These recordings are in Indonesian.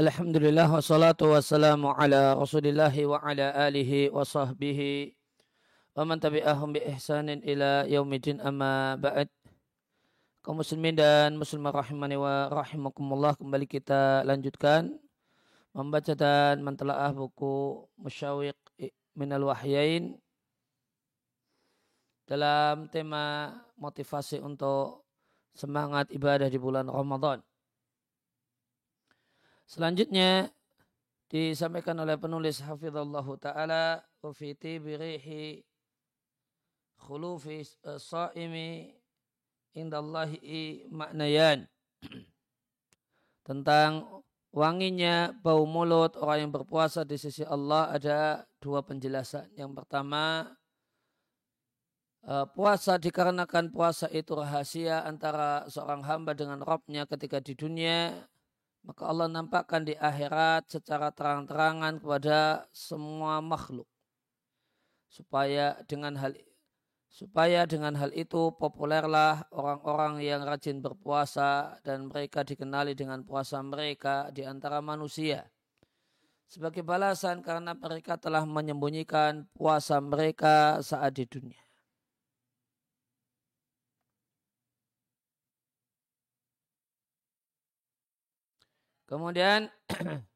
Alhamdulillah wassalatu wassalamu ala rasulillah wa ala alihi wa sahbihi wa man tabi'ahum bi ihsanin ila yaumidin amma ba'd kaum muslimin dan muslimah rahimani wa rahimakumullah kembali kita lanjutkan membaca dan mentelaah buku Musyawiq Minal Wahyain dalam tema motivasi untuk semangat ibadah di bulan Ramadan. Selanjutnya disampaikan oleh penulis Hafizallah Ta'ala Ufiti birihi khulufi sa'imi indallahi maknayan tentang wanginya bau mulut orang yang berpuasa di sisi Allah ada dua penjelasan. Yang pertama, eh, puasa dikarenakan puasa itu rahasia antara seorang hamba dengan Robnya ketika di dunia maka Allah nampakkan di akhirat secara terang-terangan kepada semua makhluk supaya dengan hal supaya dengan hal itu populerlah orang-orang yang rajin berpuasa dan mereka dikenali dengan puasa mereka di antara manusia sebagai balasan karena mereka telah menyembunyikan puasa mereka saat di dunia. Kemudian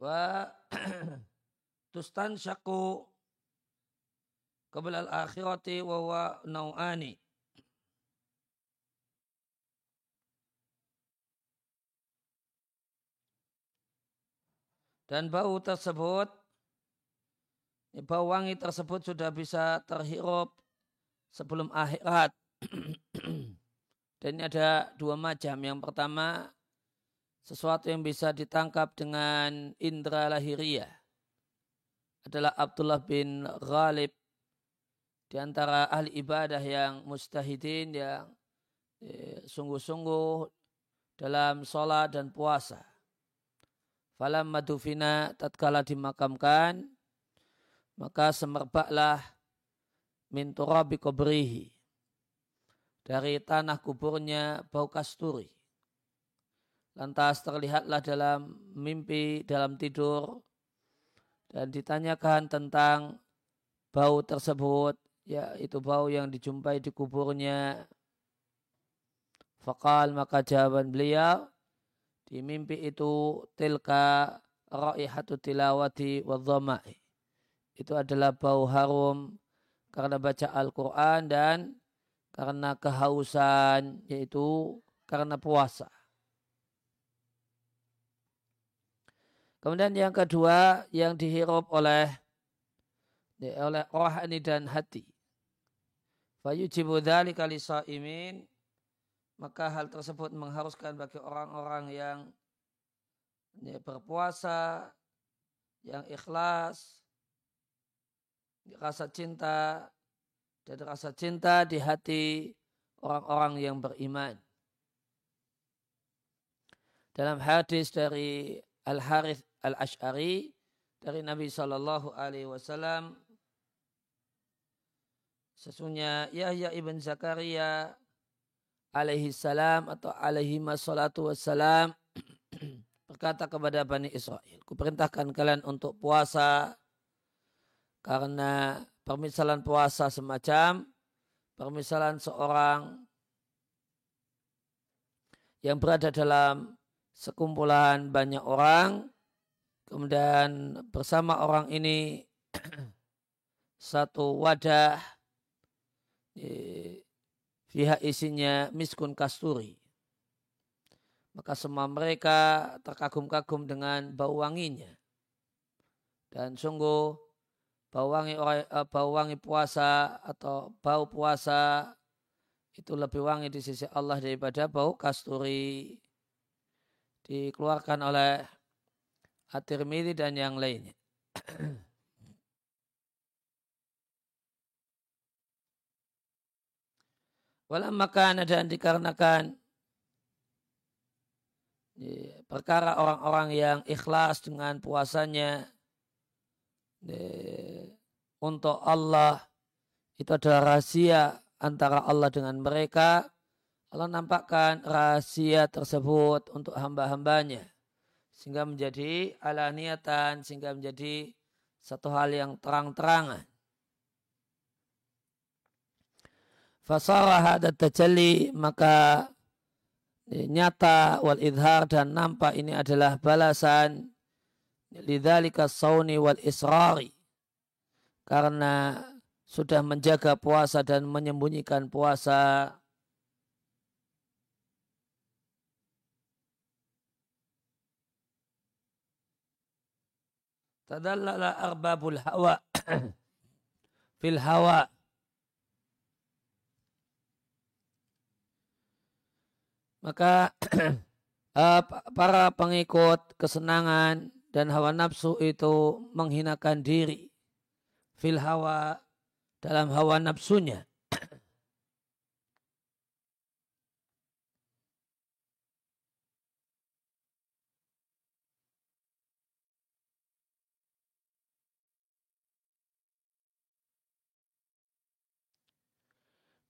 wa tustan syaku qabla al-akhirati wa wa nau'ani dan bau tersebut bau wangi tersebut sudah bisa terhirup sebelum akhirat. Dan ini ada dua macam. Yang pertama, sesuatu yang bisa ditangkap dengan indera lahiriah. Adalah Abdullah bin Ghalib di antara ahli ibadah yang mustahidin yang eh, sungguh-sungguh dalam sholat dan puasa. Falam madufina tatkala dimakamkan maka semerbaklah min turabi kubrihi dari tanah kuburnya bau kasturi. Lantas terlihatlah dalam mimpi, dalam tidur, dan ditanyakan tentang bau tersebut, ya itu bau yang dijumpai di kuburnya. Fakal maka jawaban beliau, di mimpi itu tilka raihatu tilawati wa dhama'i itu adalah bau harum karena baca Al-Quran dan karena kehausan yaitu karena puasa. Kemudian yang kedua yang dihirup oleh oleh rohani dan hati. Fayujibu maka hal tersebut mengharuskan bagi orang-orang yang berpuasa yang ikhlas rasa cinta dan rasa cinta di hati orang-orang yang beriman. Dalam hadis dari Al Harith Al Ashari dari Nabi Shallallahu Alaihi Wasallam, sesungguhnya Yahya ibn Zakaria alaihi salam atau alaihi salatu wassalam berkata kepada Bani Israel, kuperintahkan kalian untuk puasa karena permisalan puasa semacam permisalan seorang yang berada dalam sekumpulan banyak orang kemudian bersama orang ini satu wadah pihak isinya miskun kasturi. Maka semua mereka terkagum-kagum dengan bau wanginya. Dan sungguh bau wangi uh, bau wangi puasa atau bau puasa itu lebih wangi di sisi Allah daripada bau kasturi dikeluarkan oleh At-Tirmidzi dan yang lainnya. Walam makan dan dikarenakan perkara orang-orang yang ikhlas dengan puasanya untuk Allah itu adalah rahasia antara Allah dengan mereka. Allah nampakkan rahasia tersebut untuk hamba-hambanya. Sehingga menjadi ala niatan, sehingga menjadi satu hal yang terang-terangan. Fasarah hadat tajalli maka nyata wal idhar dan nampak ini adalah balasan lidzalika sauni wal israri. Karena sudah menjaga puasa dan menyembunyikan puasa. Tadallala arbabul hawa. Fil hawa. Maka eh, para pengikut kesenangan dan hawa nafsu itu menghinakan diri fil hawa dalam hawa nafsunya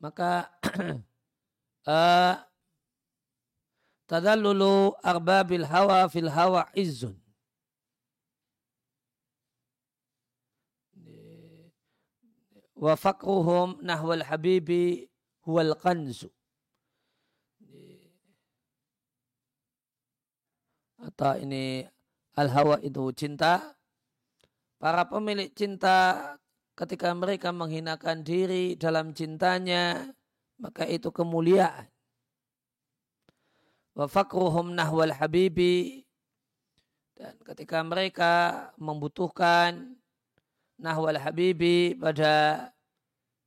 maka uh, tadallulu arbabil hawa fil hawa izzun. Wa fakruhum nahwal habibi huwal qanzu. Atau ini al-hawa itu cinta. Para pemilik cinta ketika mereka menghinakan diri dalam cintanya, maka itu kemuliaan wa fakruhum nahwal habibi dan ketika mereka membutuhkan nahwal habibi pada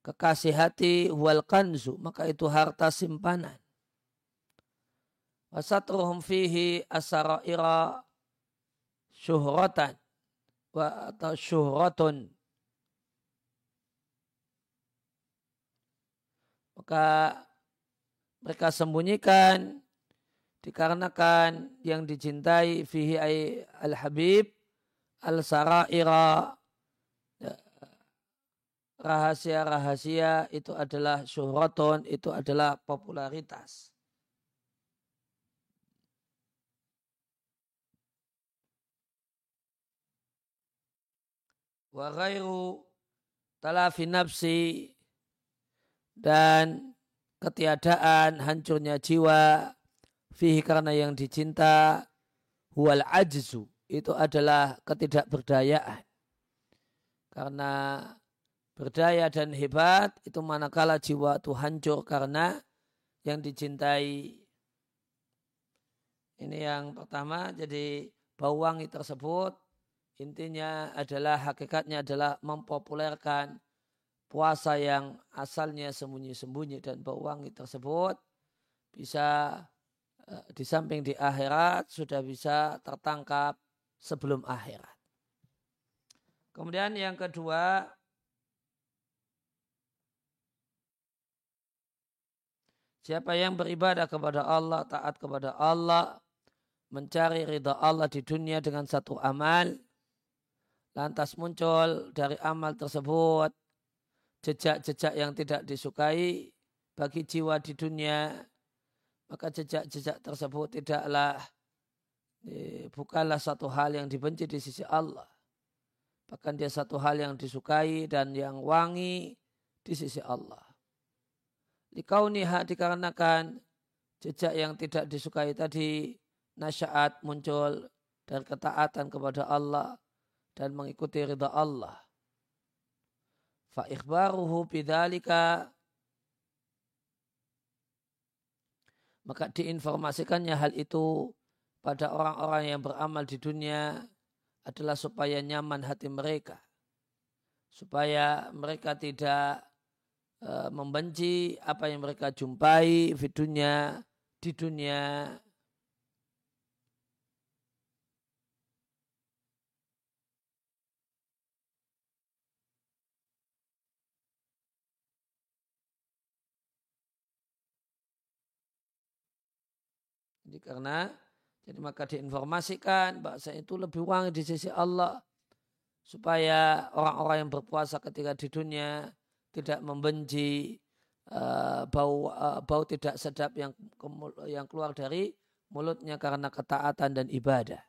kekasih hati wal kanzu maka itu harta simpanan. Wasatruhum fihi asaraira syuhratan wa atau syuhratun. Maka mereka sembunyikan dikarenakan yang dicintai fihi al-habib al-saraira rahasia-rahasia itu adalah syuhratun, itu adalah popularitas. Wa ghairu talafi nafsi dan ketiadaan hancurnya jiwa fihi karena yang dicinta huwal ajzu itu adalah ketidakberdayaan. Karena berdaya dan hebat itu manakala jiwa itu hancur karena yang dicintai. Ini yang pertama jadi bau wangi tersebut intinya adalah hakikatnya adalah mempopulerkan puasa yang asalnya sembunyi-sembunyi dan bau wangi tersebut bisa Eh, di samping di akhirat sudah bisa tertangkap sebelum akhirat. Kemudian yang kedua, siapa yang beribadah kepada Allah, taat kepada Allah, mencari ridha Allah di dunia dengan satu amal, lantas muncul dari amal tersebut jejak-jejak yang tidak disukai bagi jiwa di dunia maka jejak-jejak tersebut tidaklah eh, bukanlah satu hal yang dibenci di sisi Allah. Bahkan dia satu hal yang disukai dan yang wangi di sisi Allah. Likauniha dikarenakan jejak yang tidak disukai tadi nasyaat muncul dari ketaatan kepada Allah dan mengikuti ridha Allah. Fa ikhbaruhu bidzalika maka diinformasikannya hal itu pada orang-orang yang beramal di dunia adalah supaya nyaman hati mereka. Supaya mereka tidak e, membenci apa yang mereka jumpai di dunia, di dunia. Jadi karena jadi maka diinformasikan bahasa itu lebih wangi di sisi Allah supaya orang-orang yang berpuasa ketika di dunia tidak membenci uh, bau uh, bau tidak sedap yang yang keluar dari mulutnya karena ketaatan dan ibadah.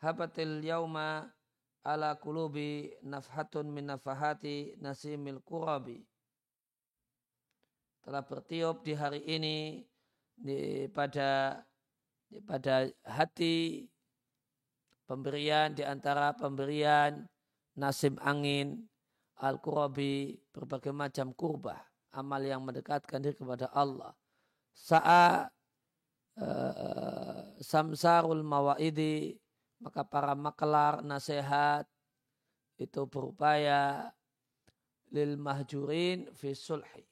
Habatil yauma ala kulubi nafhatun min nafahati nasimil kurabi. Telah bertiup di hari ini di, pada di, pada hati pemberian di antara pemberian nasim angin al-kurabi berbagai macam kurbah amal yang mendekatkan diri kepada Allah. Saat uh, samsarul mawaidi maka para maklar nasihat itu berupaya lil mahjurin fi sulhi.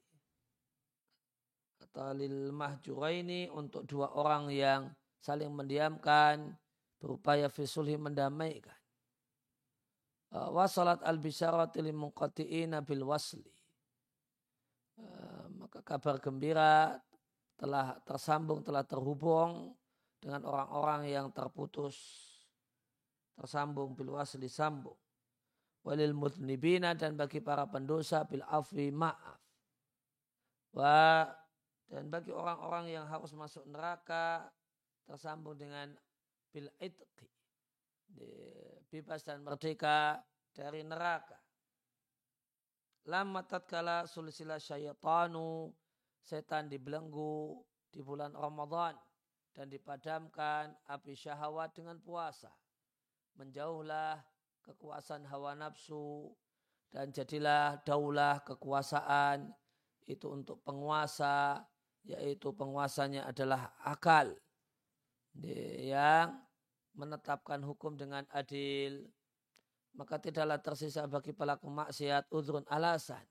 Atau lil mahjuraini untuk dua orang yang saling mendiamkan berupaya fi sulhi mendamaikan uh, wasalat al bisyarati lil bil wasli uh, maka kabar gembira telah tersambung telah terhubung dengan orang-orang yang terputus tersambung bil wasli sambung. Walil mudnibina dan bagi para pendosa bil afwi ma'af. Wa dan bagi orang-orang yang harus masuk neraka tersambung dengan bil itqi bebas dan merdeka dari neraka. Lama tatkala sulisila syaitanu setan dibelenggu di bulan Ramadan dan dipadamkan api syahwat dengan puasa. Menjauhlah kekuasaan hawa nafsu dan jadilah daulah kekuasaan itu untuk penguasa yaitu penguasanya adalah akal. Yang menetapkan hukum dengan adil maka tidaklah tersisa bagi pelaku maksiat udrun alasan.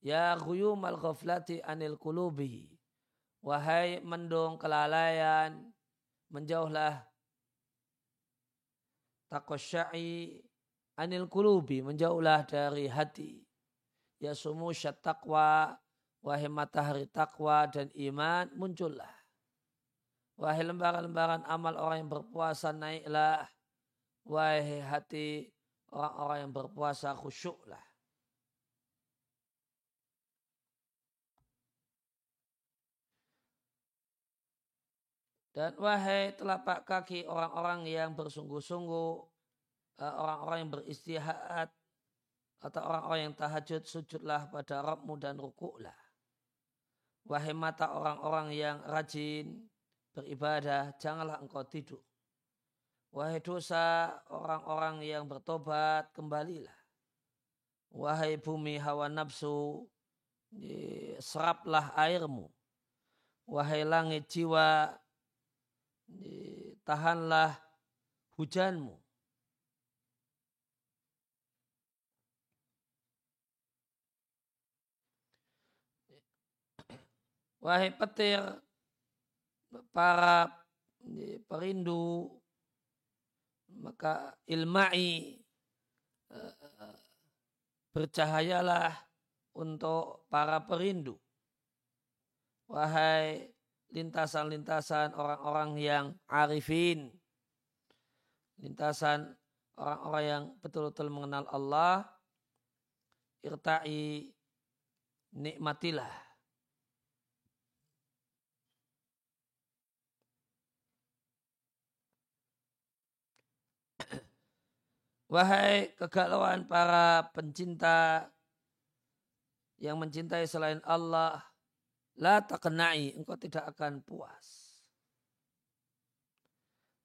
Ya ghuyumal ghaflati anil kulubi wahai mendung kelalaian menjauhlah takosyai anil kulubi menjauhlah dari hati. Ya sumu takwa wahai matahari takwa dan iman muncullah wahai lembaran-lembaran amal orang yang berpuasa naiklah wahai hati orang-orang yang berpuasa khusyuklah Dan wahai telapak kaki orang-orang yang bersungguh-sungguh, eh, orang-orang yang beristihad, atau orang-orang yang tahajud, sujudlah pada Rabbmu dan rukuklah. Wahai mata orang-orang yang rajin beribadah, janganlah engkau tidur. Wahai dosa orang-orang yang bertobat, kembalilah. Wahai bumi hawa nafsu, seraplah airmu. Wahai langit jiwa, tahanlah hujanmu. Wahai petir, para perindu, maka ilmai eh, bercahayalah untuk para perindu. Wahai lintasan-lintasan orang-orang yang arifin, lintasan orang-orang yang betul-betul mengenal Allah, irta'i nikmatilah. Wahai kegalauan para pencinta yang mencintai selain Allah, La kenai, engkau tidak akan puas.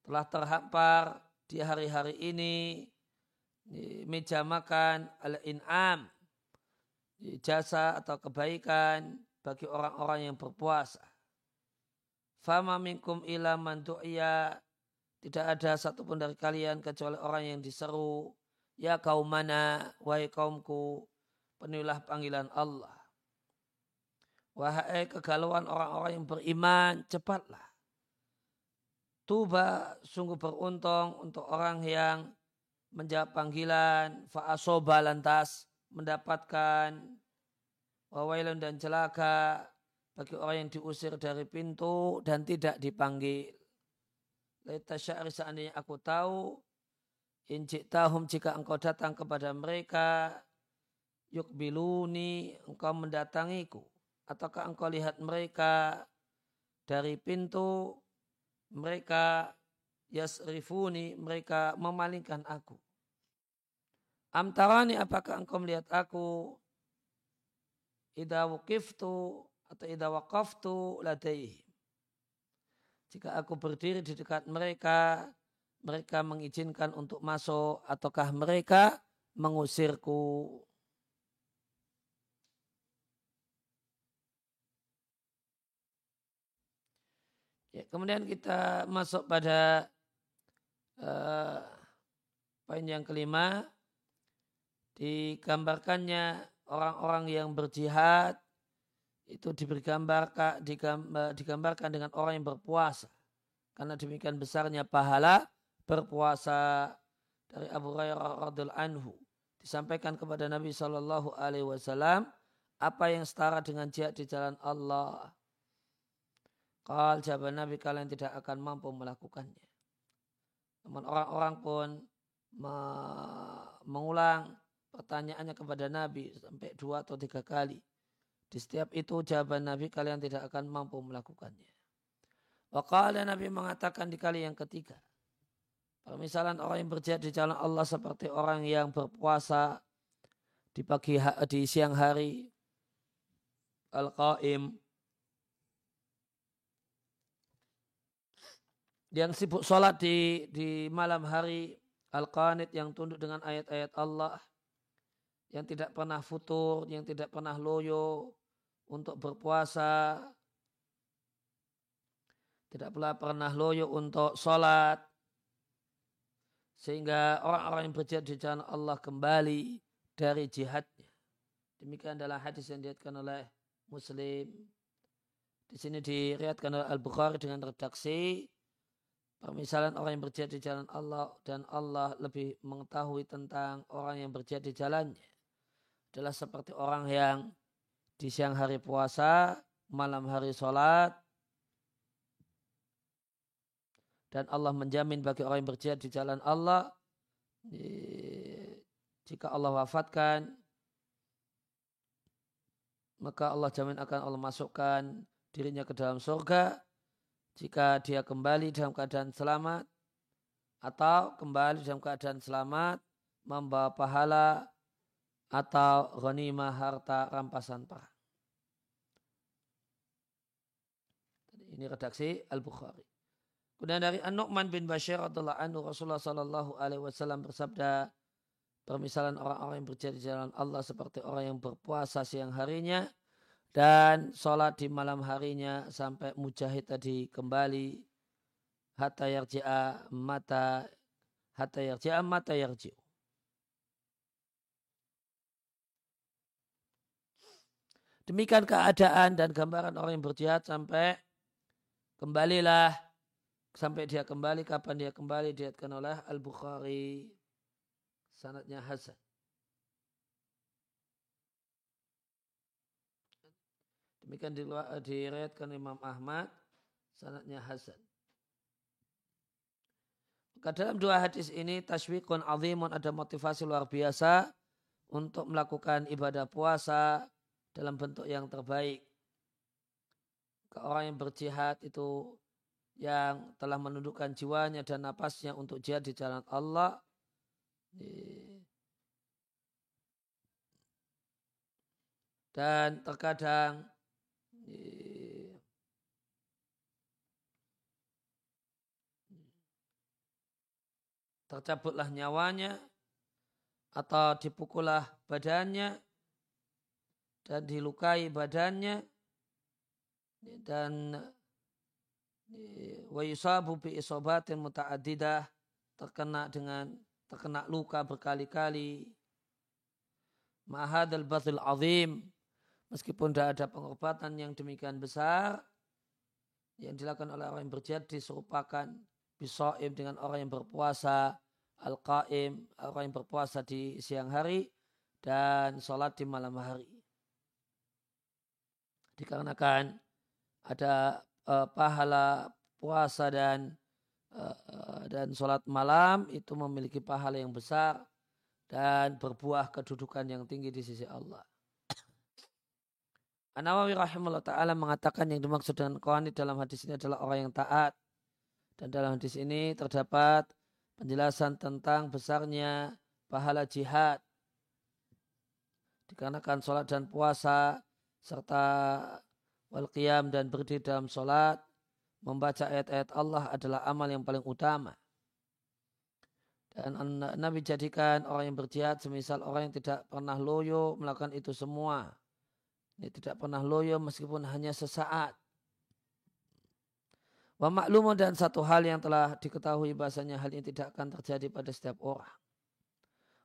Telah terhampar di hari-hari ini di meja makan al-in'am, jasa atau kebaikan bagi orang-orang yang berpuasa. Fama minkum ila man tidak ada satupun dari kalian kecuali orang yang diseru, ya kaum mana, wahai kaumku, penuhilah panggilan Allah. Wahai kegalauan orang-orang yang beriman, cepatlah. Tuba sungguh beruntung untuk orang yang menjawab panggilan, fa'asoba lantas mendapatkan wawailun dan celaka bagi orang yang diusir dari pintu dan tidak dipanggil. Laita sya'ri seandainya aku tahu tahum jika engkau datang kepada mereka yukbiluni engkau mendatangiku. Ataukah engkau lihat mereka dari pintu mereka yasrifuni mereka memalingkan aku? Amtarani apakah engkau melihat aku? Idza wukiftu atau idza waqaftu ladaihim jika aku berdiri di dekat mereka mereka mengizinkan untuk masuk ataukah mereka mengusirku. Ya, kemudian kita masuk pada uh, poin yang kelima digambarkannya orang-orang yang berjihad itu gambar, digambarkan dengan orang yang berpuasa karena demikian besarnya pahala berpuasa dari Abu Hurairah radhiallahu anhu disampaikan kepada Nabi Shallallahu Alaihi Wasallam apa yang setara dengan jihad di jalan Allah. Kal jawab Nabi kalian tidak akan mampu melakukannya. Namun orang-orang pun mengulang pertanyaannya kepada Nabi sampai dua atau tiga kali. Di setiap itu jawaban Nabi kalian tidak akan mampu melakukannya. Wakala Nabi mengatakan di kali yang ketiga. Misalnya orang yang berjihad di jalan Allah seperti orang yang berpuasa di pagi di siang hari. Al-qaim. Yang sibuk sholat di di malam hari. Al-qanit yang tunduk dengan ayat-ayat Allah. Yang tidak pernah futur, yang tidak pernah loyo untuk berpuasa, tidak pula pernah loyo untuk sholat, sehingga orang-orang yang berjihad di jalan Allah kembali dari jihadnya. Demikian adalah hadis yang diriatkan oleh Muslim. Di sini diriatkan oleh Al-Bukhari dengan redaksi Permisalan orang yang berjihad di jalan Allah dan Allah lebih mengetahui tentang orang yang berjihad di jalannya adalah seperti orang yang di siang hari puasa, malam hari sholat, dan Allah menjamin bagi orang yang berjihad di jalan Allah jika Allah wafatkan maka Allah jamin akan Allah masukkan dirinya ke dalam surga jika dia kembali dalam keadaan selamat atau kembali dalam keadaan selamat membawa pahala atau ghanimah harta rampasan perang. Ini redaksi Al-Bukhari. Kemudian dari An-Nu'man bin Bashir radhiallahu anhu Rasulullah sallallahu alaihi wasallam bersabda permisalan orang-orang yang berjaya di jalan Allah seperti orang yang berpuasa siang harinya dan sholat di malam harinya sampai mujahid tadi kembali hatta yarji'a mata hatta yarji'a mata yarji'u. Demikian keadaan dan gambaran orang yang berjihad sampai kembalilah. Sampai dia kembali kapan dia kembali diatkan oleh Al Bukhari sanatnya Hasan. Demikian diriatkan Imam Ahmad sanatnya Hasan. Maka dalam dua hadis ini taswiqun azimun ada motivasi luar biasa untuk melakukan ibadah puasa dalam bentuk yang terbaik. Ke orang yang berjihad itu yang telah menundukkan jiwanya dan napasnya untuk jihad di jalan Allah. Dan terkadang tercabutlah nyawanya atau dipukullah badannya dan dilukai badannya dan wa yusabu bi isobatin muta'addidah terkena dengan terkena luka berkali-kali. Ma'hadal batil azim meskipun tidak ada pengobatan yang demikian besar yang dilakukan oleh orang yang berjihad diserupakan bisoim dengan orang yang berpuasa al-qaim orang yang berpuasa di siang hari dan sholat di malam hari. Dikarenakan ada uh, pahala puasa dan uh, dan sholat malam itu memiliki pahala yang besar dan berbuah kedudukan yang tinggi di sisi Allah. An-Nawawi rahimahullah ta'ala mengatakan yang dimaksud dengan qanit dalam hadis ini adalah orang yang taat. Dan dalam hadis ini terdapat penjelasan tentang besarnya pahala jihad. Dikarenakan sholat dan puasa serta wal qiyam dan berdiri dalam sholat membaca ayat-ayat Allah adalah amal yang paling utama. Dan Nabi jadikan orang yang berjihad semisal orang yang tidak pernah loyo melakukan itu semua. Ini tidak pernah loyo meskipun hanya sesaat. Wa maklumun dan satu hal yang telah diketahui bahasanya hal ini tidak akan terjadi pada setiap orang.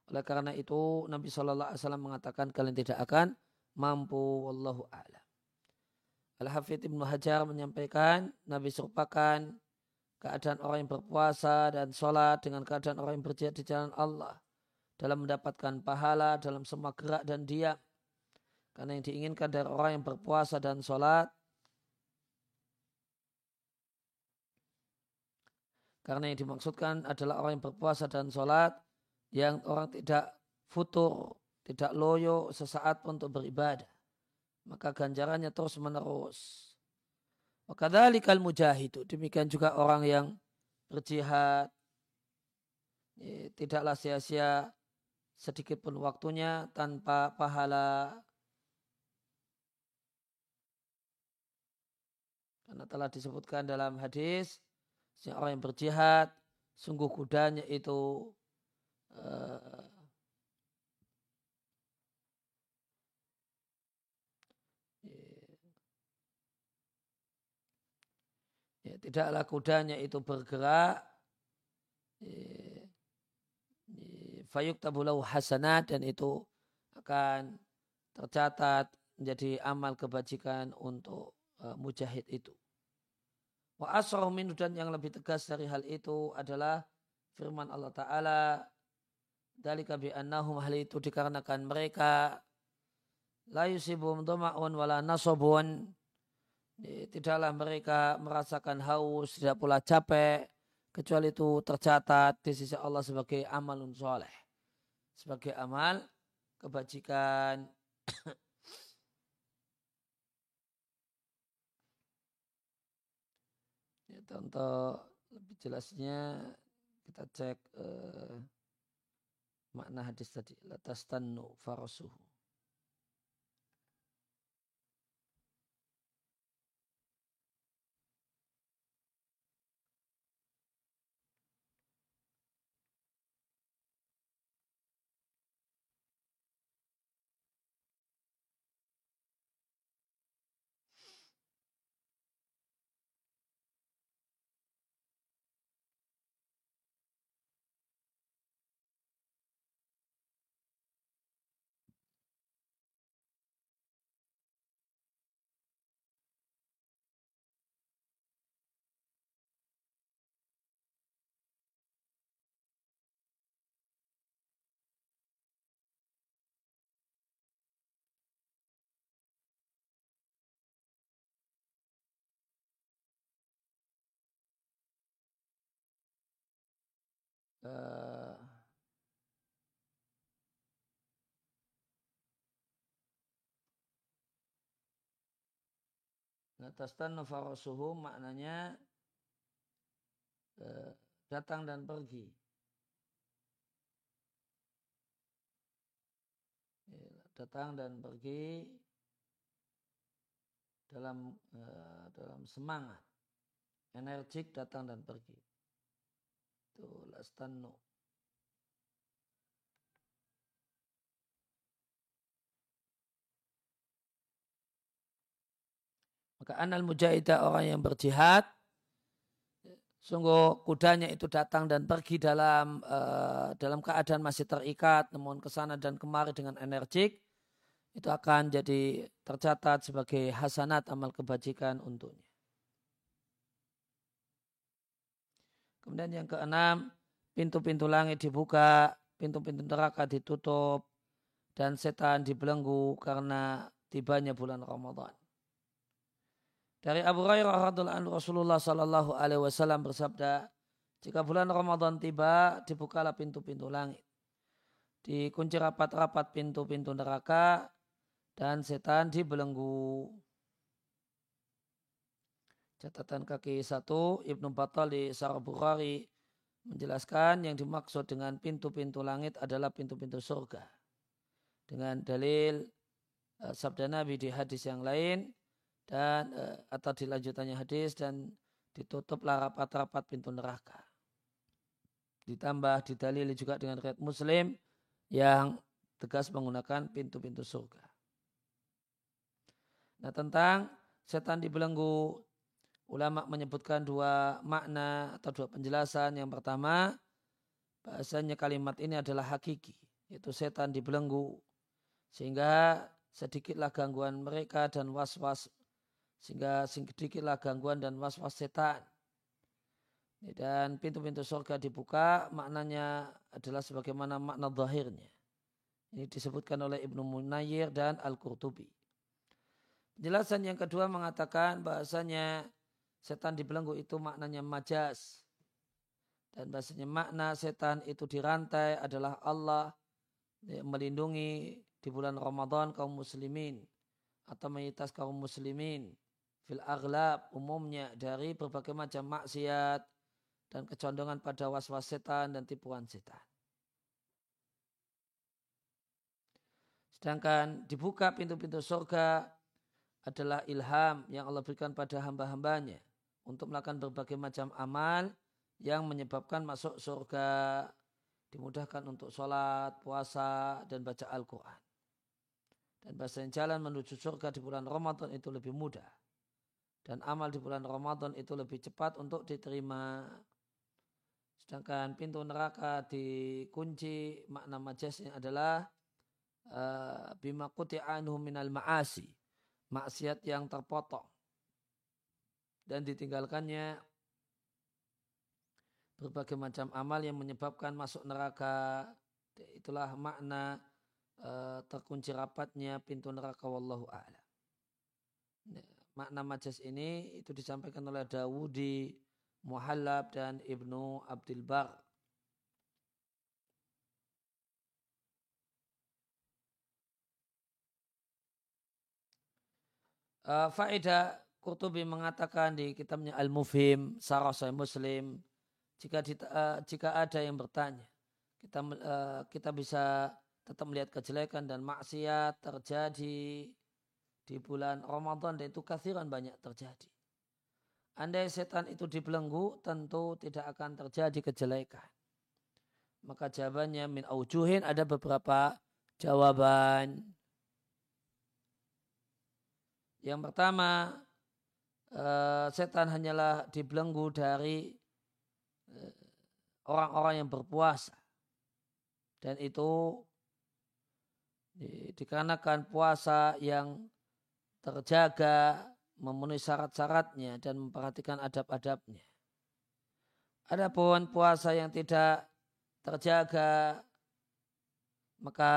Oleh karena itu Nabi Shallallahu Alaihi Wasallam mengatakan kalian tidak akan mampu. Wallahu a'lam. Al-Hafidh Ibnu Hajar menyampaikan Nabi serupakan keadaan orang yang berpuasa dan sholat dengan keadaan orang yang berjihad di jalan Allah dalam mendapatkan pahala dalam semua gerak dan diam. Karena yang diinginkan dari orang yang berpuasa dan sholat karena yang dimaksudkan adalah orang yang berpuasa dan sholat yang orang tidak futur, tidak loyo sesaat untuk beribadah maka ganjarannya terus menerus. Maka dalikal mujahidu. Demikian juga orang yang berjihad. Tidaklah sia-sia sedikit pun waktunya tanpa pahala. Karena telah disebutkan dalam hadis, orang yang berjihad, sungguh kudanya itu uh, tidaklah kudanya itu bergerak ya, ya, fayuk tabulau hasanat dan itu akan tercatat menjadi amal kebajikan untuk uh, mujahid itu. Wa asrahu minu dan yang lebih tegas dari hal itu adalah firman Allah Ta'ala Dalika bi'annahum hal itu dikarenakan mereka la yusibum doma'un wala nasobun tidaklah mereka merasakan haus, tidak pula capek, kecuali itu tercatat di sisi Allah sebagai amalun soleh. Sebagai amal kebajikan. ya, untuk lebih jelasnya kita cek uh, makna hadis tadi. Latastannu farasuhu. Uh, Nah, tastannu farasuhu maknanya uh, datang dan pergi. Ya, datang dan pergi dalam uh, dalam semangat, energik datang dan pergi maka anal mujahidah orang yang berjihad sungguh kudanya itu datang dan pergi dalam uh, dalam keadaan masih terikat namun ke sana dan kemari dengan energik itu akan jadi tercatat sebagai hasanat amal kebajikan untuknya. Kemudian yang keenam, pintu-pintu langit dibuka, pintu-pintu neraka ditutup, dan setan dibelenggu karena tibanya bulan Ramadan. Dari Abu Hurairah radhiallahu Rasulullah sallallahu alaihi wasallam bersabda, Jika bulan Ramadan tiba, dibukalah pintu-pintu langit. Dikunci rapat-rapat pintu-pintu neraka dan setan dibelenggu. Catatan kaki satu, Ibnu Battal di Sarah Bukhari menjelaskan yang dimaksud dengan pintu-pintu langit adalah pintu-pintu surga. Dengan dalil uh, sabda Nabi di hadis yang lain dan uh, atau dilanjutannya hadis dan ditutuplah rapat-rapat pintu neraka. Ditambah didalili juga dengan riwayat Muslim yang tegas menggunakan pintu-pintu surga. Nah tentang setan dibelenggu, ulama menyebutkan dua makna atau dua penjelasan. Yang pertama, bahasanya kalimat ini adalah hakiki, yaitu setan dibelenggu. Sehingga sedikitlah gangguan mereka dan was-was, sehingga sedikitlah gangguan dan was-was setan dan pintu-pintu surga dibuka maknanya adalah sebagaimana makna zahirnya. Ini disebutkan oleh Ibnu Munayir dan Al-Qurtubi. Penjelasan yang kedua mengatakan bahasanya setan dibelenggu itu maknanya majas. Dan bahasanya makna setan itu dirantai adalah Allah melindungi di bulan Ramadan kaum muslimin atau mayoritas kaum muslimin fil aglab umumnya dari berbagai macam maksiat dan kecondongan pada was-was setan dan tipuan setan. Sedangkan dibuka pintu-pintu surga adalah ilham yang Allah berikan pada hamba-hambanya untuk melakukan berbagai macam amal yang menyebabkan masuk surga dimudahkan untuk sholat, puasa, dan baca Al-Quran. Dan bahasanya jalan menuju surga di bulan Ramadan itu lebih mudah. Dan amal di bulan Ramadan itu lebih cepat untuk diterima. Sedangkan pintu neraka dikunci makna majasnya adalah uh, bima anhu minal ma'asi. Maksiat yang terpotong. Dan ditinggalkannya berbagai macam amal yang menyebabkan masuk neraka. Itulah makna uh, terkunci rapatnya pintu neraka wallahu a'lam. Makna majas ini itu disampaikan oleh Dawudi Muhallab dan Ibnu Abdul Bar. Uh, faedah Qurtubi mengatakan di kitabnya Al-Mufhim, Sarah Sahih Muslim, jika uh, jika ada yang bertanya, kita uh, kita bisa tetap melihat kejelekan dan maksiat terjadi di bulan Ramadan dan itu kathiran banyak terjadi. Andai setan itu dibelenggu, tentu tidak akan terjadi kejelekan. Maka jawabannya min aujuhin ada beberapa jawaban. Yang pertama, eh, setan hanyalah dibelenggu dari eh, orang-orang yang berpuasa. Dan itu dikarenakan puasa yang terjaga memenuhi syarat-syaratnya dan memperhatikan adab-adabnya. Adapun puasa yang tidak terjaga, maka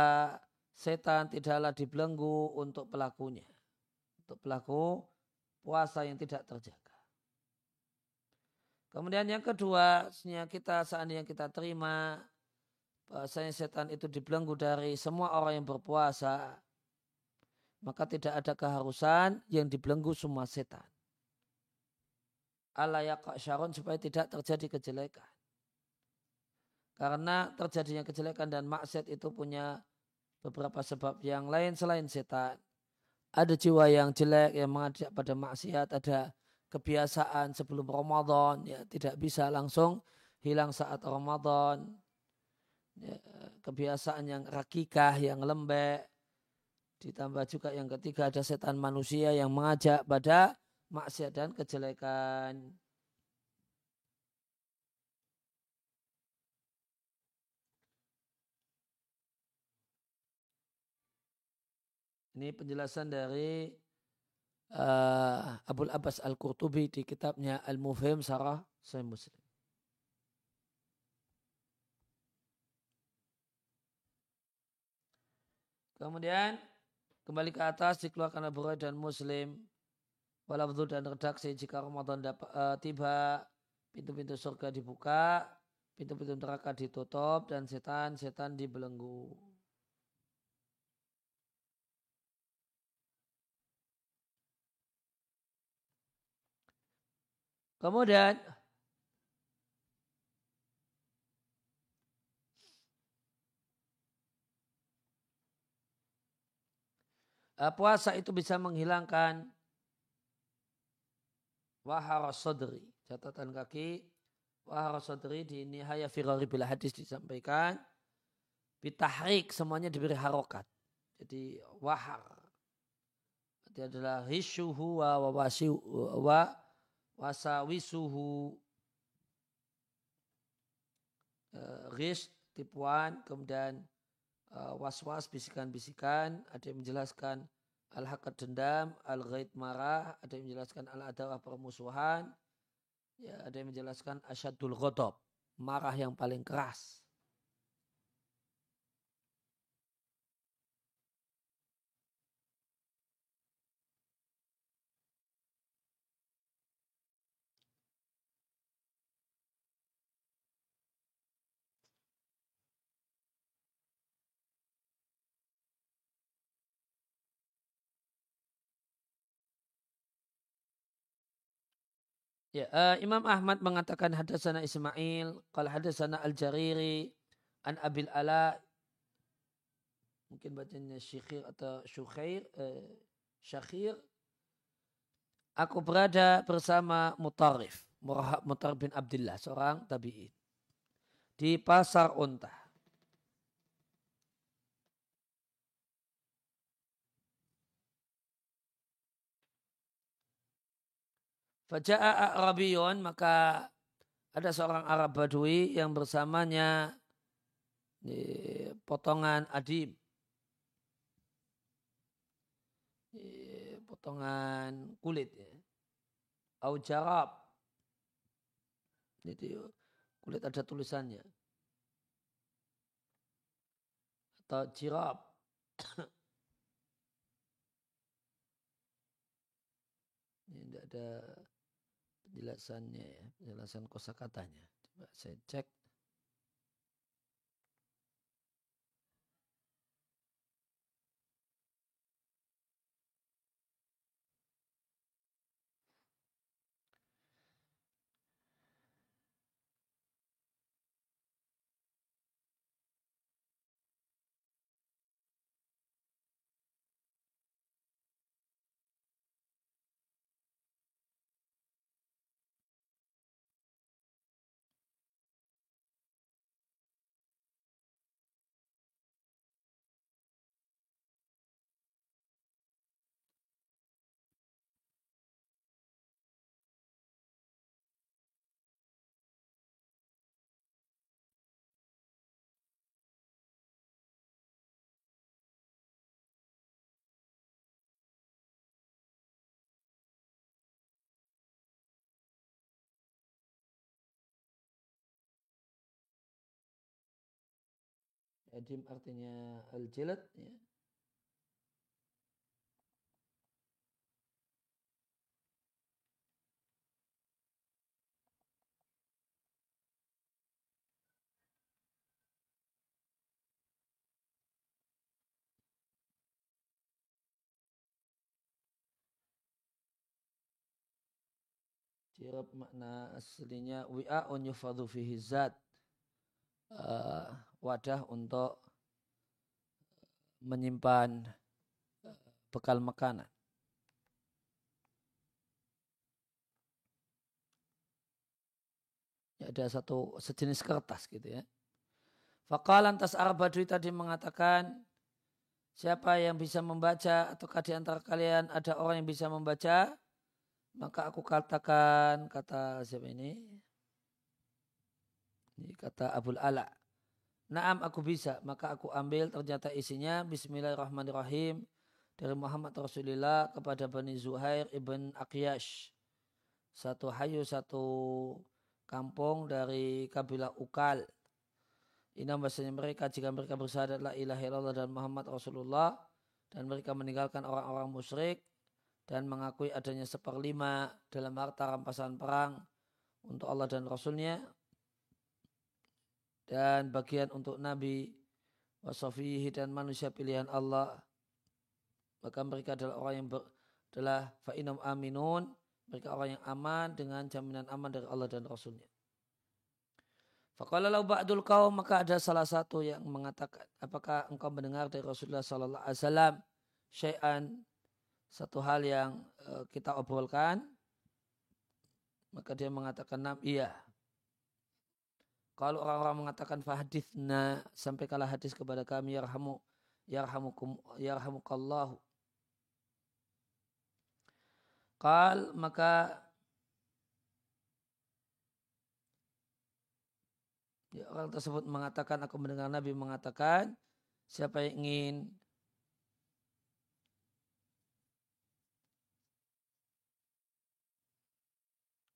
setan tidaklah dibelenggu untuk pelakunya. Untuk pelaku puasa yang tidak terjaga. Kemudian yang kedua, kita seandainya kita terima bahasanya setan itu dibelenggu dari semua orang yang berpuasa, maka tidak ada keharusan yang dibelenggu semua setan. Allah syaron supaya tidak terjadi kejelekan. Karena terjadinya kejelekan dan maksiat itu punya beberapa sebab yang lain selain setan. Ada jiwa yang jelek yang mengajak pada maksiat, ada kebiasaan sebelum Ramadan, ya tidak bisa langsung hilang saat Ramadan. Ya, kebiasaan yang rakikah, yang lembek, Ditambah juga yang ketiga ada setan manusia yang mengajak pada maksiat dan kejelekan. Ini penjelasan dari uh, Abul Abbas Al-Qurtubi di kitabnya Al-Mufhim Sarah Sahih Muslim. Kemudian Kembali ke atas dikeluarkan Abu dan Muslim. Walafdhu dan redaksi jika Ramadan dapat, uh, tiba pintu-pintu surga dibuka, pintu-pintu neraka ditutup, dan setan-setan dibelenggu. Kemudian eh, puasa itu bisa menghilangkan wahara sodri. Catatan kaki wahara sodri di nihaya firari bila hadis disampaikan. Bitahrik semuanya diberi harokat. Jadi wahar. Itu adalah hisyuhu wa wa wasawisuhu uh, rish tipuan kemudian uh, was-was bisikan-bisikan. Ada yang menjelaskan al-haqqat dendam al-ghaid marah. Ada yang menjelaskan al-adawah permusuhan. Ya ada yang menjelaskan asyadul ghadab marah yang paling keras Ya, uh, Imam Ahmad mengatakan hadasana Ismail, kalau hadasana Al-Jariri, an Abil Ala, mungkin bacanya Syekhir atau Syukhair, uh, Syakhir. Aku berada bersama Mutarif, Mutar bin Abdullah, seorang tabi'in. Di pasar unta. Faja'a A'rabiyun maka ada seorang Arab Badui yang bersamanya potongan adim. Potongan kulit ya. Au jarab. Kulit ada tulisannya. Atau jirab. Ini tidak ada penjelasannya ya, penjelasan kosakatanya. Coba saya cek. Edim artinya al-jilad ya. Jirab makna aslinya wi'a'un yufadu fihi zat. Uh, wadah untuk menyimpan eh, bekal makanan. Ya, ada satu sejenis kertas gitu ya. Fakalan tas Arbadui tadi mengatakan siapa yang bisa membaca ataukah di antara kalian ada orang yang bisa membaca maka aku katakan kata siapa ini ini kata Abul Ala Naam aku bisa, maka aku ambil ternyata isinya. Bismillahirrahmanirrahim. Dari Muhammad Rasulullah kepada Bani Zuhair ibn Aqyash. Satu hayu, satu kampung dari kabilah Ukal. Ini bahasanya mereka jika mereka bersyahadat la ilaha illallah dan Muhammad Rasulullah. Dan mereka meninggalkan orang-orang musyrik dan mengakui adanya seperlima dalam harta rampasan perang untuk Allah dan Rasulnya dan bagian untuk Nabi wasofihi dan manusia pilihan Allah. Maka mereka adalah orang yang ber, adalah fa'inam aminun. Mereka orang yang aman dengan jaminan aman dari Allah dan Rasulnya. Faqala ba'dul kaum maka ada salah satu yang mengatakan apakah engkau mendengar dari Rasulullah sallallahu alaihi wasallam syai'an? Satu hal yang uh, kita obrolkan. Maka dia mengatakan nam iya kalau orang-orang mengatakan fahadithna sampaikanlah hadis kepada kami yarhamu yarhamukum yarhamukallahu. Kal maka ya, orang tersebut mengatakan aku mendengar Nabi mengatakan siapa yang ingin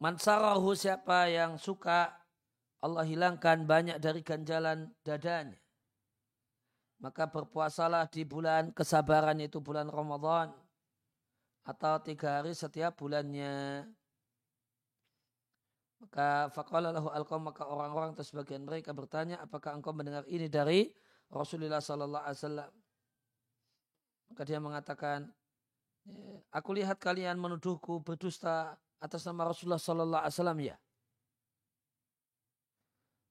Mansarahu siapa yang suka Allah hilangkan banyak dari ganjalan dadanya. Maka berpuasalah di bulan kesabaran itu bulan Ramadan. Atau tiga hari setiap bulannya. Maka faqala lahu maka orang-orang atau sebagian mereka bertanya apakah engkau mendengar ini dari Rasulullah sallallahu alaihi wasallam. Maka dia mengatakan ya, aku lihat kalian menuduhku berdusta atas nama Rasulullah Sallallahu Alaihi Wasallam ya.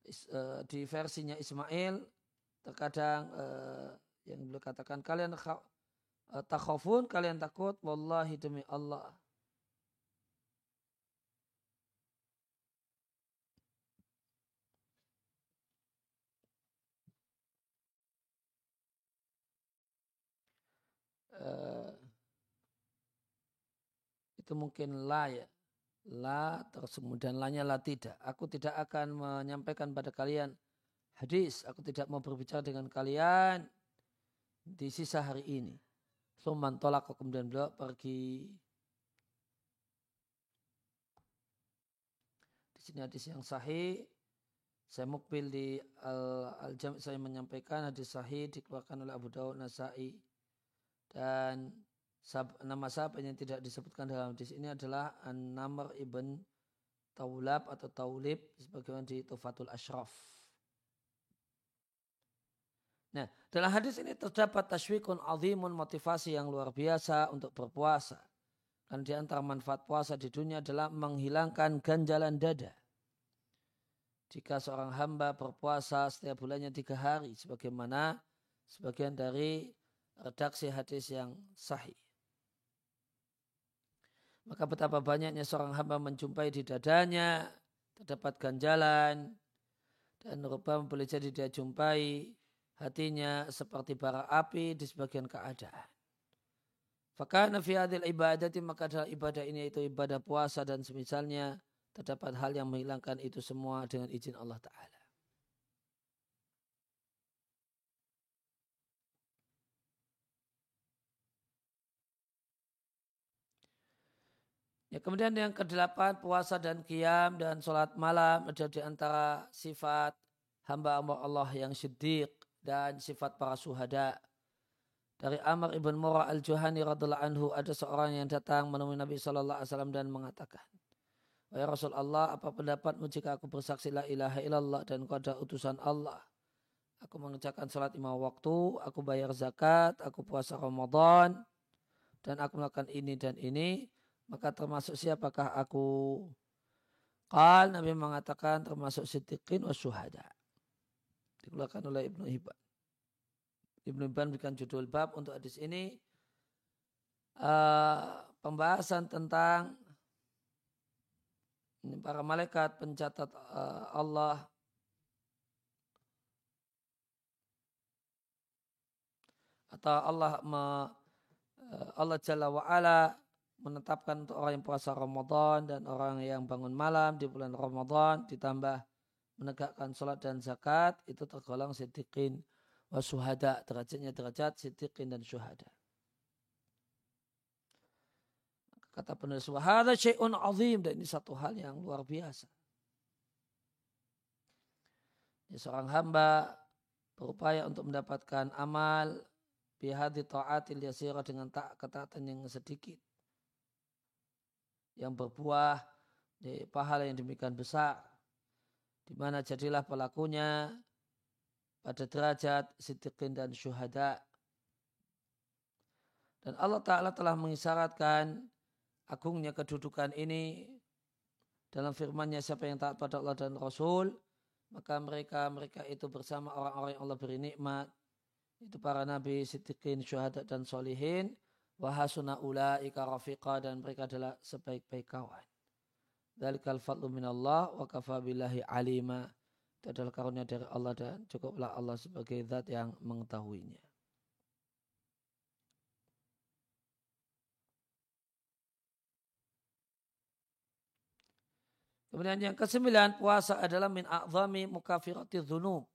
Eh, di versinya Ismail terkadang uh, yang beliau katakan kalian uh, takhafun kalian takut wallahi demi Allah. Uh, itu mungkin lah ya La terus kemudian lanya la tidak. Aku tidak akan menyampaikan pada kalian hadis. Aku tidak mau berbicara dengan kalian di sisa hari ini. Suman tolak kemudian beliau pergi. Di sini hadis yang sahih. Saya mukbil di Al-Jami' saya menyampaikan hadis sahih dikeluarkan oleh Abu Dawud Nasai dan nama sahabat yang tidak disebutkan dalam hadis ini adalah An-Namr ibn Taulab atau Taulib sebagaimana di Tufatul Ashraf. Nah, dalam hadis ini terdapat tasywikun azimun motivasi yang luar biasa untuk berpuasa. Karena di antara manfaat puasa di dunia adalah menghilangkan ganjalan dada. Jika seorang hamba berpuasa setiap bulannya tiga hari, sebagaimana sebagian dari redaksi hadis yang sahih. Maka betapa banyaknya seorang hamba menjumpai di dadanya terdapat ganjalan dan rupa boleh jadi dia jumpai hatinya seperti bara api di sebagian keadaan. Fakana fi hadil ibadati maka dalam ibadah ini itu ibadah puasa dan semisalnya terdapat hal yang menghilangkan itu semua dengan izin Allah Ta'ala. Ya, kemudian yang kedelapan puasa dan kiam dan sholat malam ada di antara sifat hamba Allah yang siddiq dan sifat para suhada. Dari Amr ibn Murrah al-Juhani radhiallahu anhu ada seorang yang datang menemui Nabi Shallallahu Alaihi Wasallam dan mengatakan, Wahai Rasul Allah, apa pendapatmu jika aku bersaksi la ilaha illallah dan kau ada utusan Allah? Aku mengerjakan sholat lima waktu, aku bayar zakat, aku puasa Ramadan, dan aku melakukan ini dan ini maka termasuk siapakah aku? Qal Nabi mengatakan termasuk siddiqin wa syuhada. Dikeluarkan oleh Ibnu Hibban. Ibnu Hibban berikan judul bab untuk hadis ini. Uh, pembahasan tentang para malaikat pencatat uh, Allah atau Allah me, uh, Allah Jalla wa ala menetapkan untuk orang yang puasa Ramadan dan orang yang bangun malam di bulan Ramadan ditambah menegakkan sholat dan zakat itu tergolong siddiqin wa syuhada derajatnya derajat siddiqin dan syuhada. Kata penulis wahada syai'un azim. Dan ini satu hal yang luar biasa. Ya, seorang hamba berupaya untuk mendapatkan amal bihadi ta'atil yasira dengan tak ketaatan yang sedikit yang berbuah pahala yang demikian besar di mana jadilah pelakunya pada derajat siddiqin dan syuhada. Dan Allah Ta'ala telah mengisyaratkan agungnya kedudukan ini dalam firmannya siapa yang taat pada Allah dan Rasul maka mereka mereka itu bersama orang-orang yang Allah beri nikmat itu para nabi, siddiqin, syuhada dan solihin wahasuna ulaika rafiqa dan mereka adalah sebaik-baik kawan. Dalikal fadlu minallah wa kafa billahi alima. Itu adalah karunia dari Allah dan cukuplah Allah sebagai zat yang mengetahuinya. Kemudian yang kesembilan, puasa adalah min a'zami mukafirati dhunub.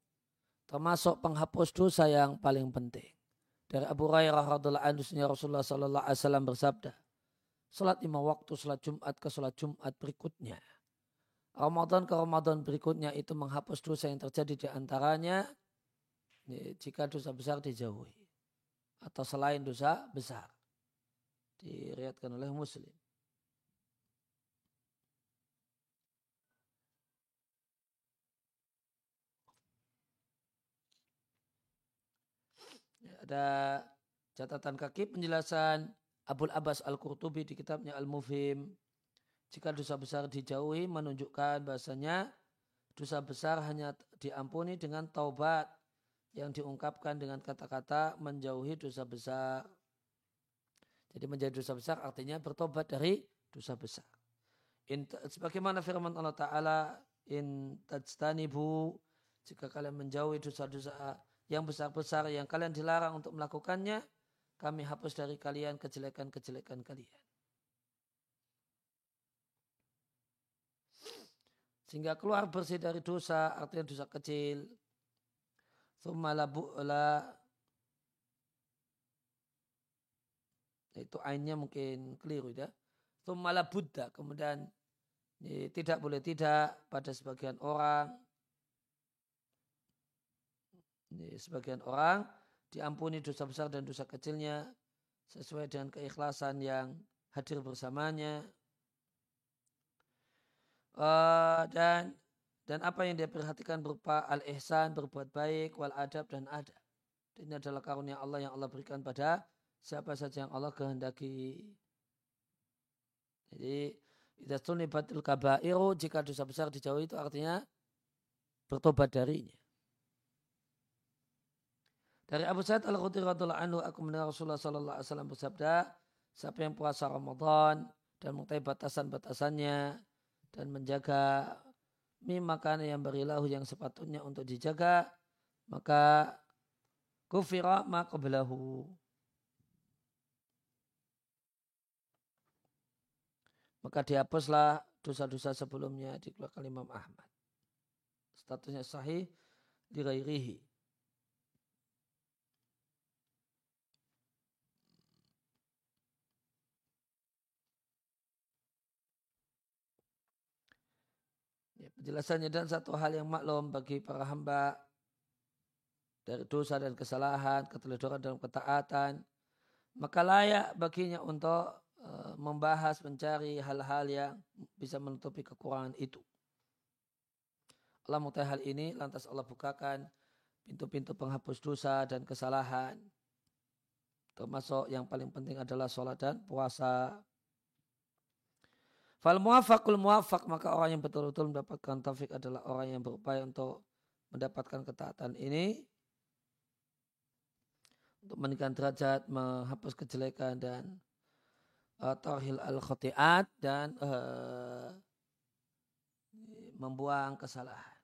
Termasuk penghapus dosa yang paling penting. Dari Abu Hurairah radhiallahu anhu Rasulullah sallallahu alaihi wasallam bersabda, Salat lima waktu, salat Jumat ke salat Jumat berikutnya. Ramadan ke Ramadan berikutnya itu menghapus dosa yang terjadi di antaranya jika dosa besar dijauhi. Atau selain dosa besar. Diriatkan oleh muslim. Ada catatan kaki penjelasan Abul Abbas Al-Qurtubi di kitabnya Al-Mufhim. Jika dosa besar dijauhi menunjukkan bahasanya dosa besar hanya diampuni dengan taubat yang diungkapkan dengan kata-kata menjauhi dosa besar. Jadi menjadi dosa besar artinya bertobat dari dosa besar. In, sebagaimana firman Allah Ta'ala in tajtanibu jika kalian menjauhi dosa-dosa yang besar-besar yang kalian dilarang untuk melakukannya kami hapus dari kalian kejelekan-kejelekan kalian. Sehingga keluar bersih dari dosa, artinya dosa kecil. Thumma itu ainnya mungkin keliru ya. Thumma buddha, kemudian tidak boleh tidak pada sebagian orang. Sebagian orang diampuni dosa besar dan dosa kecilnya sesuai dengan keikhlasan yang hadir bersamanya uh, dan dan apa yang dia perhatikan berupa al-ihsan, berbuat baik, wal adab dan adab. Ini adalah karunia Allah yang Allah berikan pada siapa saja yang Allah kehendaki. Jadi, idza batil kabairu jika dosa besar dijauhi itu artinya bertobat darinya. Dari Abu Sa'id Al-Khudri radhiyallahu anhu aku mendengar Rasulullah sallallahu alaihi wasallam bersabda, siapa yang puasa Ramadan dan mengetahui batasan-batasannya dan menjaga mie makanan yang berilahu yang sepatutnya untuk dijaga, maka kufira ma qablahu. Maka dihapuslah dosa-dosa sebelumnya dikeluarkan Imam Ahmad. Statusnya sahih dirairihi. Penjelasannya dan satu hal yang maklum bagi para hamba dari dosa dan kesalahan, keteledoran dalam ketaatan, maka layak baginya untuk uh, membahas, mencari hal-hal yang bisa menutupi kekurangan itu. Allah mengetahui hal ini, lantas Allah bukakan pintu-pintu penghapus dosa dan kesalahan. Termasuk yang paling penting adalah sholat dan puasa. Fal muwafaqul muwafaq maka orang yang betul-betul mendapatkan taufik adalah orang yang berupaya untuk mendapatkan ketaatan ini untuk meningkatkan derajat, menghapus kejelekan dan uh, tarhil al khotiat dan uh, membuang kesalahan.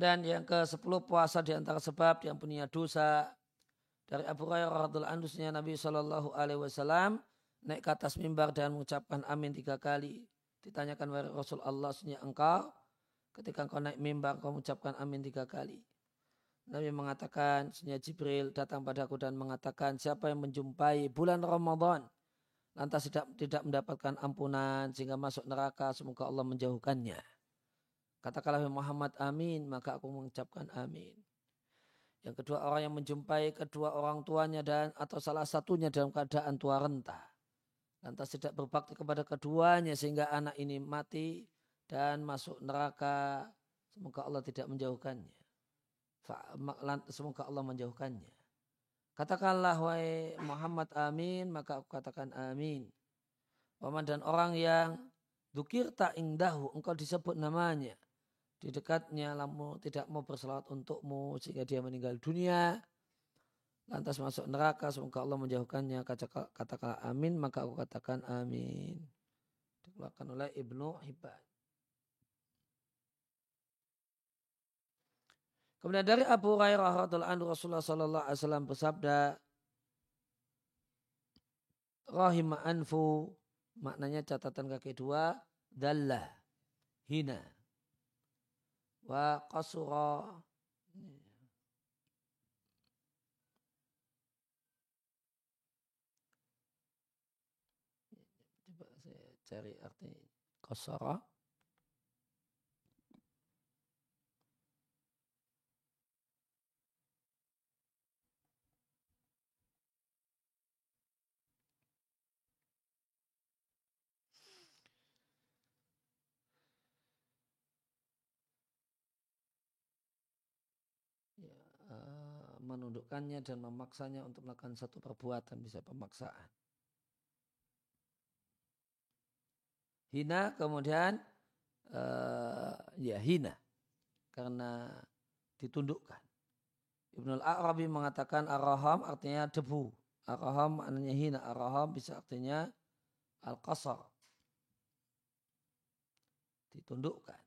Kemudian yang ke-10 puasa di antara sebab yang punya dosa dari Abu Hurairah radhiallahu anhu Nabi Shallallahu alaihi wasallam naik ke atas mimbar dan mengucapkan amin tiga kali. Ditanyakan wahai Rasul Allah sunya engkau ketika engkau naik mimbar kau mengucapkan amin tiga kali. Nabi mengatakan sunya Jibril datang padaku dan mengatakan siapa yang menjumpai bulan Ramadan lantas tidak tidak mendapatkan ampunan sehingga masuk neraka semoga Allah menjauhkannya. Katakanlah Muhammad amin maka aku mengucapkan amin. Yang kedua orang yang menjumpai kedua orang tuanya dan atau salah satunya dalam keadaan tua renta. Lantas tidak berbakti kepada keduanya sehingga anak ini mati dan masuk neraka. Semoga Allah tidak menjauhkannya. Semoga Allah menjauhkannya. Katakanlah wahai Muhammad amin, maka aku katakan amin. Waman dan orang yang dukir tak ingdahu, engkau disebut namanya. Di dekatnya lamu tidak mau berselawat untukmu sehingga dia meninggal dunia. Lantas masuk neraka, semoga Allah menjauhkannya. Katakanlah amin, maka aku katakan amin. Dikeluarkan oleh Ibnu Hibban. Kemudian dari Abu Hurairah radhiallahu anhu Rasulullah sallallahu alaihi wasallam bersabda rahima anfu maknanya catatan kaki dua dallah hina wa qasura. Coba saya cari arti qasara menundukkannya dan memaksanya untuk melakukan satu perbuatan bisa pemaksaan. Hina kemudian uh, ya hina karena ditundukkan. Ibnu Al-Arabi mengatakan araham artinya debu. Araham maknanya hina. Araham bisa artinya al-qasar. Ditundukkan.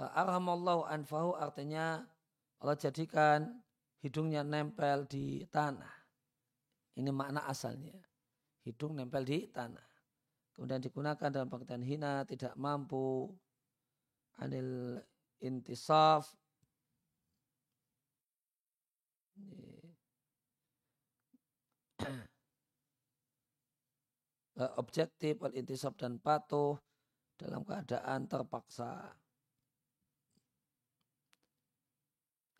Uh, Arhamallahu anfahu artinya Allah jadikan hidungnya nempel di tanah. Ini makna asalnya. Hidung nempel di tanah. Kemudian digunakan dalam pengertian hina, tidak mampu, anil intisaf, objektif, intisaf dan patuh dalam keadaan terpaksa.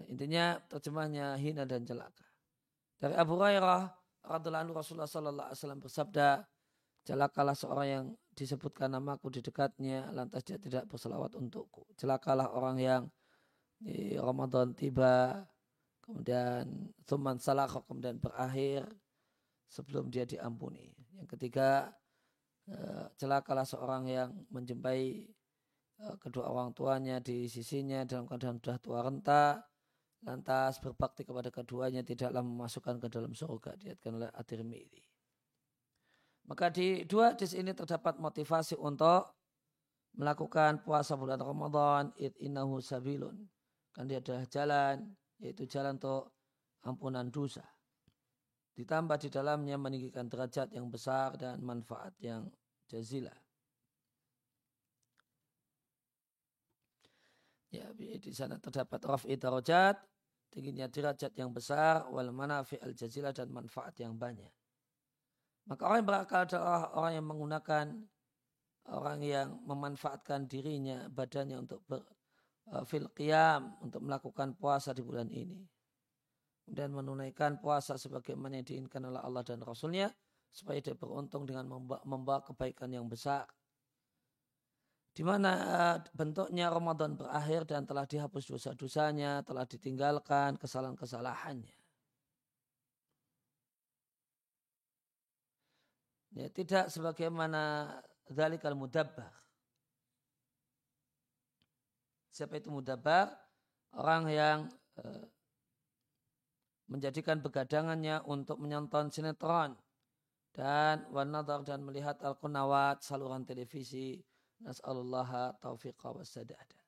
Intinya terjemahnya hina dan celaka. Dari Abu Hurairah radhiallahu anhu Rasulullah sallallahu alaihi wasallam bersabda, celakalah seorang yang disebutkan namaku di dekatnya lantas dia tidak berselawat untukku. Celakalah orang yang di Ramadan tiba kemudian tuman salah kemudian berakhir sebelum dia diampuni. Yang ketiga, eh, celakalah seorang yang menjumpai eh, kedua orang tuanya di sisinya dalam keadaan sudah tua renta lantas berbakti kepada keduanya tidaklah memasukkan ke dalam surga diatkan oleh At-Tirmidzi. Maka di dua hadis ini terdapat motivasi untuk melakukan puasa bulan Ramadan id innahu sabilun. Kan dia adalah jalan yaitu jalan untuk ampunan dosa. Ditambah di dalamnya meninggikan derajat yang besar dan manfaat yang jazilah. Ya, di sana terdapat raf'i darajat, tingginya derajat yang besar, wal manafi al jazilah dan manfaat yang banyak. Maka orang yang berakal adalah orang yang menggunakan orang yang memanfaatkan dirinya, badannya untuk ber, uh, fil qiyam, untuk melakukan puasa di bulan ini. Dan menunaikan puasa sebagaimana yang diinginkan oleh Allah dan Rasulnya, supaya dia beruntung dengan membawa kebaikan yang besar di mana eh, bentuknya Ramadan berakhir dan telah dihapus dosa-dosanya, telah ditinggalkan kesalahan-kesalahannya. Ya, tidak sebagaimana zalikal mudabbar. Siapa itu mudabbar? Orang yang uh, menjadikan begadangannya untuk menonton sinetron dan wanadar dan melihat al-kunawat saluran televisi Nas'alullah taufiqa wa sadada.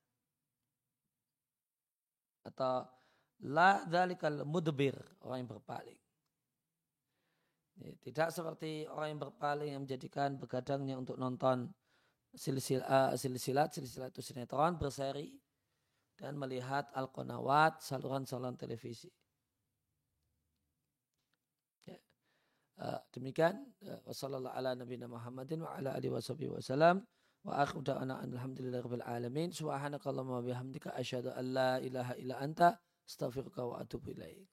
Atau la dhalikal mudbir, orang yang berpaling. Tidak seperti orang yang berpaling yang menjadikan begadangnya untuk nonton silsilat, silsilat, silsilat itu sinetron berseri dan melihat al-qanawat, saluran-saluran televisi. Ya. Uh, demikian uh, wasallallahu ala nabiyina Muhammadin wa akhiru da'ana alhamdulillahi rabbil alamin. Subhanakallahumma wa bihamdika asyhadu an la ilaha illa anta astaghfiruka wa atubu ilaik